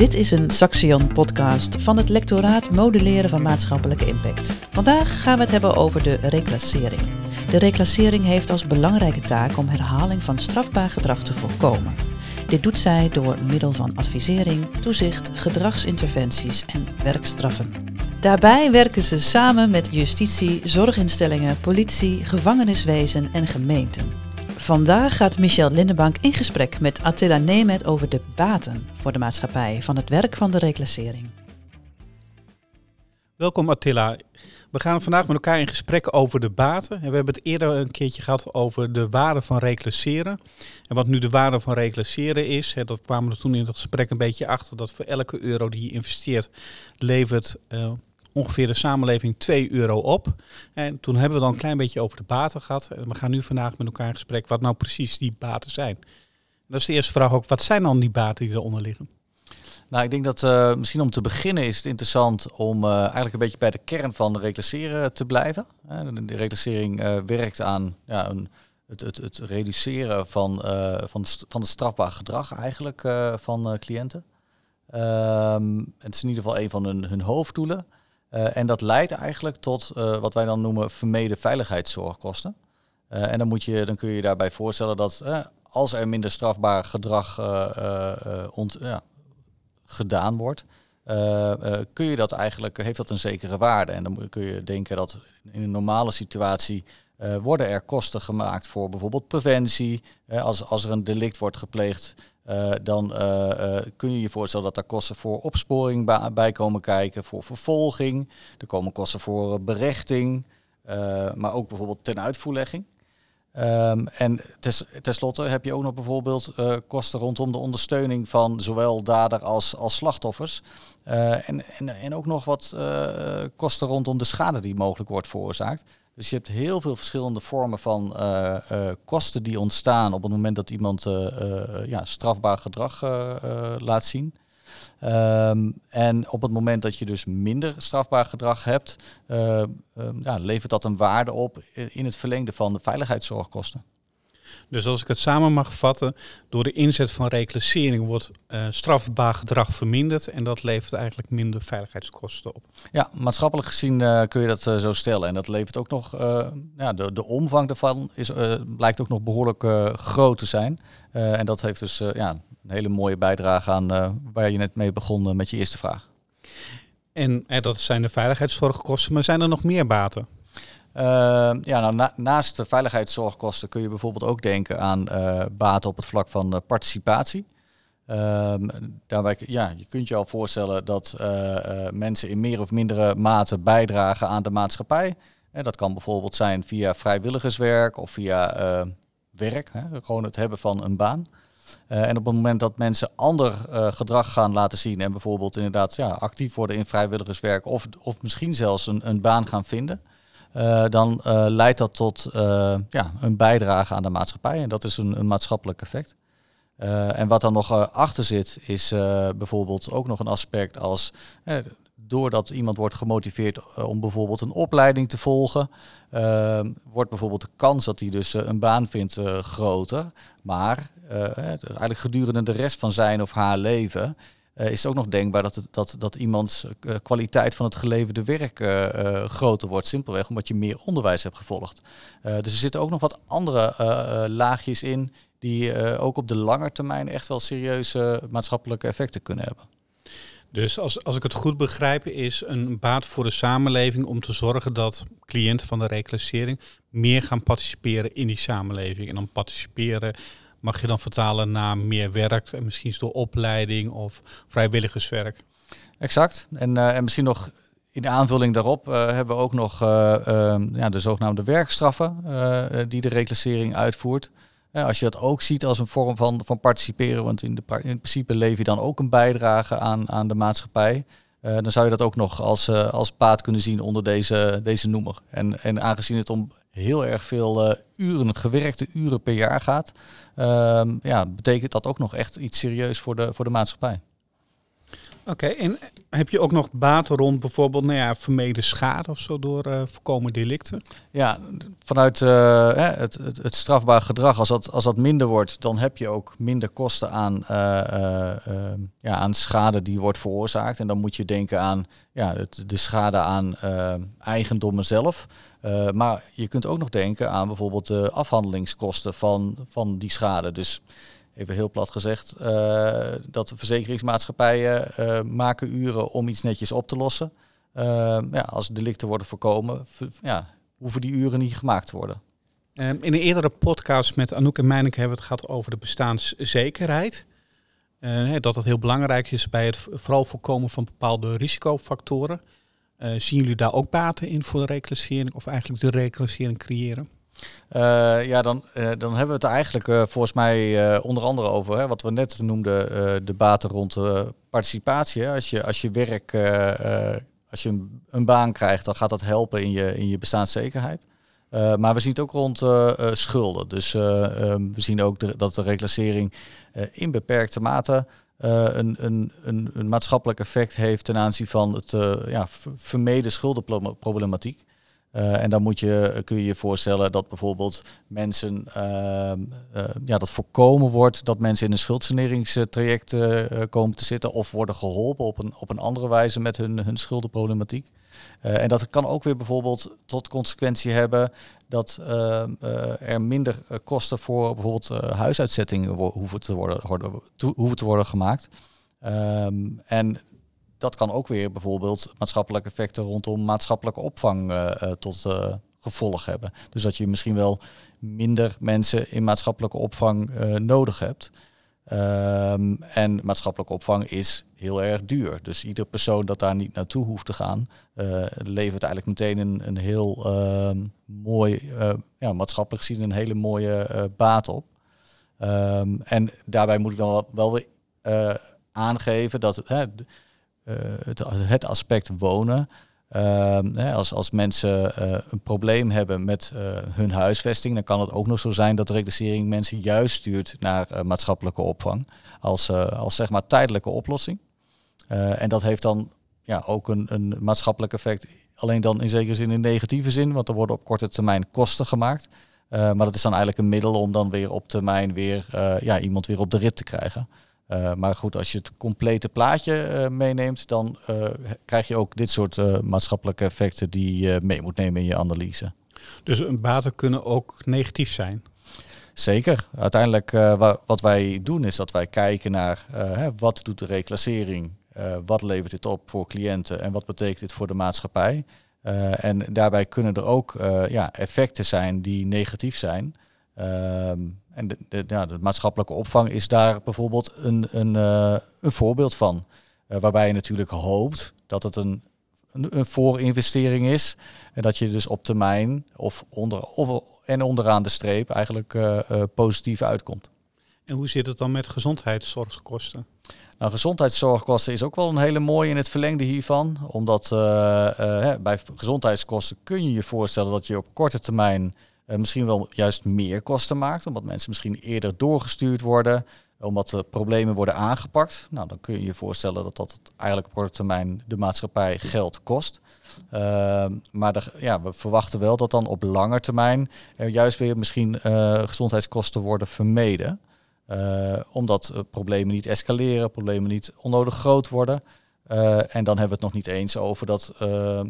Dit is een Saxion podcast van het lectoraat Modelleren van Maatschappelijke Impact. Vandaag gaan we het hebben over de reclassering. De reclassering heeft als belangrijke taak om herhaling van strafbaar gedrag te voorkomen. Dit doet zij door middel van advisering, toezicht, gedragsinterventies en werkstraffen. Daarbij werken ze samen met justitie, zorginstellingen, politie, gevangeniswezen en gemeenten. Vandaag gaat Michel Lindenbank in gesprek met Attila Nemet over de baten voor de maatschappij van het werk van de reclassering. Welkom Attila. We gaan vandaag met elkaar in gesprek over de baten. En we hebben het eerder een keertje gehad over de waarde van reclasseren. En wat nu de waarde van reclasseren is, hè, dat kwamen we toen in het gesprek een beetje achter, dat voor elke euro die je investeert, levert uh, ongeveer de samenleving 2 euro op. En toen hebben we dan een klein beetje over de baten gehad. En we gaan nu vandaag met elkaar in gesprek wat nou precies die baten zijn. dat is de eerste vraag ook, wat zijn dan die baten die eronder liggen? Nou, ik denk dat uh, misschien om te beginnen is het interessant om uh, eigenlijk een beetje bij de kern van reclasseren te blijven. De, reclassering werkt aan ja, een, het, het, het, reduceren van, van, van het strafbaar gedrag eigenlijk van cliënten. Um, het is in ieder geval een van hun, hun hoofddoelen. Uh, en dat leidt eigenlijk tot uh, wat wij dan noemen vermeden veiligheidszorgkosten. Uh, en dan, moet je, dan kun je je daarbij voorstellen dat als er minder strafbaar gedrag gedaan wordt, kun je dat eigenlijk, heeft dat een zekere waarde. En dan kun je denken dat in een normale situatie worden er kosten gemaakt voor bijvoorbeeld preventie. als, als er een delict wordt gepleegd, uh, dan uh, uh, kun je je voorstellen dat daar kosten voor opsporing bij komen kijken, voor vervolging. Er komen kosten voor berechting, maar ook bijvoorbeeld ten uitvoerlegging. Um, en tes, tenslotte heb je ook nog bijvoorbeeld kosten rondom de ondersteuning van zowel dader als, als slachtoffers. en, en, en ook nog wat kosten rondom de schade die mogelijk wordt veroorzaakt. Dus je hebt heel veel verschillende vormen van kosten die ontstaan op het moment dat iemand ja, strafbaar gedrag laat zien. Um, en op het moment dat je dus minder strafbaar gedrag hebt, ja, levert dat een waarde op in het verlengde van de veiligheidszorgkosten. Dus als ik het samen mag vatten, door de inzet van reclassering wordt uh, strafbaar gedrag verminderd en dat levert eigenlijk minder veiligheidskosten op. Ja, maatschappelijk gezien uh, kun je dat uh, zo stellen. En dat levert ook nog, ja, de, de omvang daarvan is, blijkt ook nog behoorlijk groot te zijn. en dat heeft dus ja, een hele mooie bijdrage aan waar je net mee begon met je eerste vraag. En dat zijn de veiligheidszorgkosten, maar zijn er nog meer baten? Uh, ja, nou, naast de veiligheidszorgkosten kun je bijvoorbeeld ook denken aan uh, baten op het vlak van uh, participatie. Ehm, daarbij, ja, je kunt je al voorstellen dat eh, mensen in meer of mindere mate bijdragen aan de maatschappij. dat kan bijvoorbeeld zijn via vrijwilligerswerk of via werk, hè, gewoon het hebben van een baan. En op het moment dat mensen ander gedrag gaan laten zien en bijvoorbeeld inderdaad ja, actief worden in vrijwilligerswerk of, of misschien zelfs een, een baan gaan vinden, uh, dan leidt dat tot ja, een bijdrage aan de maatschappij. En dat is een, een maatschappelijk effect. en wat dan nog achter zit, is bijvoorbeeld ook nog een aspect als doordat iemand wordt gemotiveerd om bijvoorbeeld een opleiding te volgen, wordt bijvoorbeeld de kans dat hij dus een baan vindt groter. Maar eigenlijk gedurende de rest van zijn of haar leven is het ook nog denkbaar dat, dat, dat iemands kwaliteit van het geleverde werk groter wordt. Simpelweg omdat je meer onderwijs hebt gevolgd. dus er zitten ook nog wat andere laagjes in die ook op de lange termijn echt wel serieuze maatschappelijke effecten kunnen hebben. Dus als, als ik het goed begrijp, is een baat voor de samenleving om te zorgen dat cliënten van de reclassering meer gaan participeren in die samenleving. En dan participeren mag je dan vertalen naar meer werk, en misschien door opleiding of vrijwilligerswerk. Exact. En, uh, en misschien nog in aanvulling daarop uh, hebben we ook nog uh, ja, de zogenaamde werkstraffen die de reclassering uitvoert. Als je dat ook ziet als een vorm van, van participeren, want in, de, in principe lever je dan ook een bijdrage aan, aan de maatschappij. dan zou je dat ook nog als, als paad kunnen zien onder deze, deze noemer. En, en aangezien het om heel erg veel uren, gewerkte uren per jaar gaat, um, ja, betekent dat ook nog echt iets serieus voor de, voor de maatschappij. Oké, en heb je ook nog baten rond bijvoorbeeld nou ja, vermeden schade of zo door uh, voorkomen delicten? Ja, vanuit uh, het, het, het, strafbaar gedrag, als dat, als dat minder wordt, dan heb je ook minder kosten aan, uh, ja, aan schade die wordt veroorzaakt. En dan moet je denken aan ja, de schade aan eigendommen zelf. maar je kunt ook nog denken aan bijvoorbeeld de afhandelingskosten van, van die schade. Dus even heel plat gezegd, uh, dat de verzekeringsmaatschappijen uh, maken uren om iets netjes op te lossen. Uh, ja, als delicten worden voorkomen, ja, hoeven die uren niet gemaakt te worden. Um, in een eerdere podcast met Anouk en Meineke hebben we het gehad over de bestaanszekerheid. dat het heel belangrijk is bij het vooral voorkomen van bepaalde risicofactoren. zien jullie daar ook baten in voor de reclassering of eigenlijk de reclassering creëren? Uh, ja, dan, uh, dan hebben we het eigenlijk uh, volgens mij onder andere over hè, wat we net noemden, de baten rond participatie. Als, je, als je werk, als je een, een, baan krijgt, dan gaat dat helpen in je, in je bestaanszekerheid. maar we zien het ook rond schulden. Dus um, we zien ook dat de reclassering in beperkte mate een, een, een, een, maatschappelijk effect heeft ten aanzien van het ja, vermeden schuldenproblematiek. Uh, en dan moet je, kun je je voorstellen dat bijvoorbeeld mensen, uh, uh, ja, dat voorkomen wordt dat mensen in een schuldsaneringstraject komen te zitten of worden geholpen op een, op een andere wijze met hun, hun schuldenproblematiek. en dat kan ook weer bijvoorbeeld tot consequentie hebben dat ehm, er minder kosten voor bijvoorbeeld huisuitzettingen hoeven te worden, hoeven te worden gemaakt. Um, en dat kan ook weer bijvoorbeeld maatschappelijke effecten rondom maatschappelijke opvang uh, tot uh, gevolg hebben. Dus dat je misschien wel minder mensen in maatschappelijke opvang nodig hebt. Um, en maatschappelijke opvang is heel erg duur. Dus ieder persoon dat daar niet naartoe hoeft te gaan, levert eigenlijk meteen een, een heel ehm, mooi, ja, maatschappelijk gezien een hele mooie baat op. Um, en daarbij moet ik dan wel, wel aangeven dat eh, het, het, aspect wonen. Ehm, als, als mensen uh, een probleem hebben met uh, hun huisvesting, dan kan het ook nog zo zijn dat de reclassering mensen juist stuurt naar maatschappelijke opvang als, als zeg maar tijdelijke oplossing. en dat heeft dan ja, ook een, een maatschappelijk effect, alleen dan in zekere zin in negatieve zin, want er worden op korte termijn kosten gemaakt. maar dat is dan eigenlijk een middel om dan weer op termijn weer ja, iemand weer op de rit te krijgen. Uh, maar goed, als je het complete plaatje uh, meeneemt, dan uh, krijg je ook dit soort maatschappelijke effecten die je mee moet nemen in je analyse. Dus baten kunnen ook negatief zijn? Zeker. Uiteindelijk wat wij doen is dat wij kijken naar hè, wat doet de reclassering, wat levert dit op voor cliënten en wat betekent dit voor de maatschappij. en daarbij kunnen er ook ja, effecten zijn die negatief zijn. Ehm, en de, de, ja, de, maatschappelijke opvang is daar bijvoorbeeld een, een, uh, een voorbeeld van. Uh, waarbij je natuurlijk hoopt dat het een, een, een, voorinvestering is. En dat je dus op termijn of, onder, of en onderaan de streep eigenlijk uh, positief uitkomt. En hoe zit het dan met gezondheidszorgkosten? Nou, gezondheidszorgkosten is ook wel een hele mooie in het verlengde hiervan. Omdat bij gezondheidskosten kun je je voorstellen dat je op korte termijn misschien wel juist meer kosten maakt, omdat mensen misschien eerder doorgestuurd worden, omdat de problemen worden aangepakt. Nou, dan kun je je voorstellen dat dat eigenlijk op korte termijn de maatschappij geld kost. Uh, maar ja, we verwachten wel dat dan op lange termijn er juist weer misschien uh, gezondheidskosten worden vermeden. Uh, omdat problemen niet escaleren, problemen niet onnodig groot worden. Uh, en dan hebben we het nog niet eens over dat uh, uh,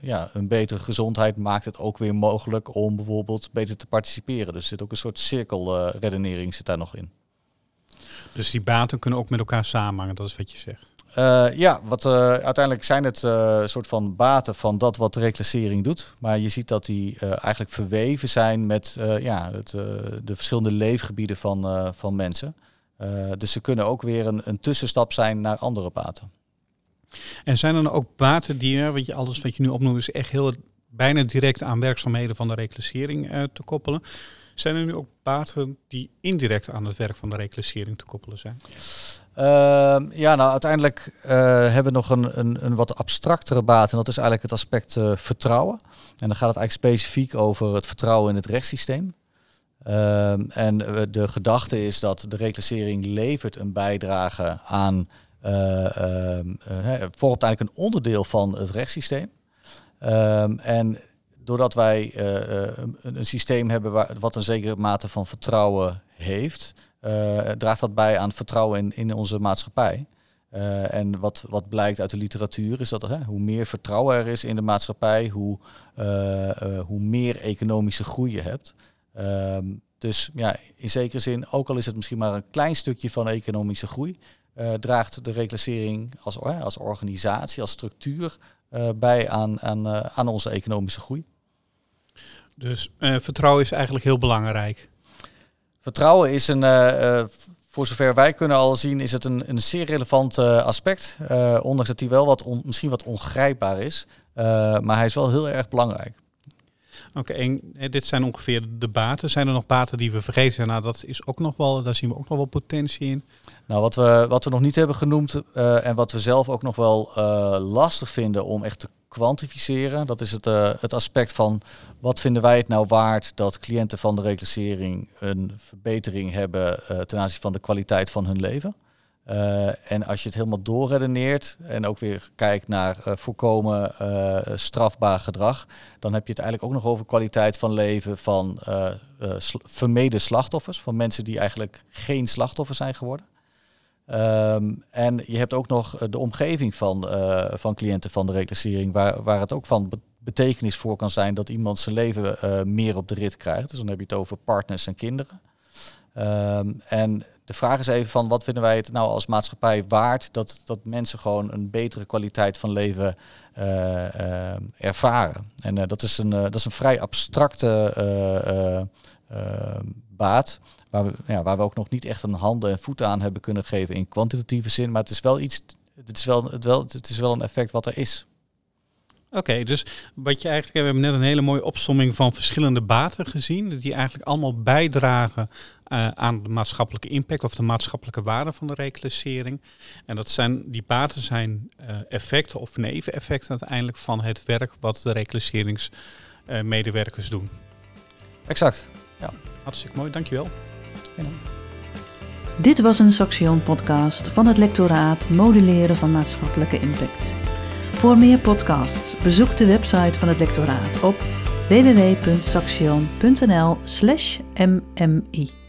ja, een betere gezondheid maakt het ook weer mogelijk om bijvoorbeeld beter te participeren. Dus er zit ook een soort cirkelredenering zit daar nog in. Dus die baten kunnen ook met elkaar samenhangen, dat is wat je zegt. ja, wat, uiteindelijk zijn het een soort van baten van dat wat de reclassering doet. Maar je ziet dat die eigenlijk verweven zijn met ja, het, de verschillende leefgebieden van, van mensen. dus ze kunnen ook weer een, een tussenstap zijn naar andere baten. En zijn er ook baten die, want je, alles wat je nu opnoemt is echt heel bijna direct aan werkzaamheden van de reclassering uh, te koppelen. Zijn er nu ook baten die indirect aan het werk van de reclassering te koppelen zijn? Uh, ja, nou uiteindelijk uh, hebben we nog een, een, een, wat abstractere baat en dat is eigenlijk het aspect uh, vertrouwen. En dan gaat het eigenlijk specifiek over het vertrouwen in het rechtssysteem. Ehm, en de gedachte is dat de reclassering levert een bijdrage aan ehm, vormt eigenlijk een onderdeel van het rechtssysteem. Ehm, en doordat wij een, een, systeem hebben waar, wat een zekere mate van vertrouwen heeft, draagt dat bij aan vertrouwen in, in onze maatschappij. En wat, wat blijkt uit de literatuur is dat hoe meer vertrouwen er is in de maatschappij, hoe, hoe meer economische groei je hebt. Ehm, dus ja, in zekere zin, ook al is het misschien maar een klein stukje van economische groei, draagt de reclassering als, als organisatie, als structuur bij aan, aan, aan onze economische groei. Dus vertrouwen is eigenlijk heel belangrijk. Vertrouwen is een, voor zover wij kunnen al zien, is het een, een zeer relevant aspect. Ondanks dat hij wel wat on, misschien wat ongrijpbaar is. Maar hij is wel heel erg belangrijk. Oké, en dit zijn ongeveer de baten. Zijn er nog baten die we vergeten? Nou, dat is ook nog wel, daar zien we ook nog wel potentie in. Nou, wat we, wat we nog niet hebben genoemd en wat we zelf ook nog wel lastig vinden om echt te kwantificeren. Dat is het, het aspect van wat vinden wij het nou waard dat cliënten van de reclassering een verbetering hebben ten aanzien van de kwaliteit van hun leven. Uh, en als je het helemaal doorredeneert en ook weer kijkt naar voorkomen strafbaar gedrag, dan heb je het eigenlijk ook nog over kwaliteit van leven van sl vermeden slachtoffers, van mensen die eigenlijk geen slachtoffer zijn geworden. Um, en je hebt ook nog eh, de omgeving van, van cliënten van de reclassering, waar, waar het ook van betekenis voor kan zijn dat iemand zijn leven meer op de rit krijgt. Dus dan heb je het over partners en kinderen. Um, en de vraag is even van wat vinden wij het nou als maatschappij waard dat, dat mensen gewoon een betere kwaliteit van leven uh, ervaren. En dat, is een, dat is een vrij abstracte baat. Waar we, ja, waar we ook nog niet echt een handen en voeten aan hebben kunnen geven in kwantitatieve zin. Maar het is wel iets, het is wel, het wel, het is wel een effect wat er is. Oké, dus wat je eigenlijk, we hebben net een hele mooie opsomming van verschillende baten gezien, die eigenlijk allemaal bijdragen uh, aan de maatschappelijke impact of de maatschappelijke waarde van de reclassering. En dat zijn, die baten zijn uh, effecten of neveneffecten uiteindelijk van het werk wat de reclasseringsmedewerkers uh, doen. Exact. Ja. Hartstikke mooi, dankjewel. Dit was een Saxion podcast van het lectoraat Modelleren van maatschappelijke impact. Voor meer podcasts bezoek de website van het lectoraat op www.saxion.nl/mmi.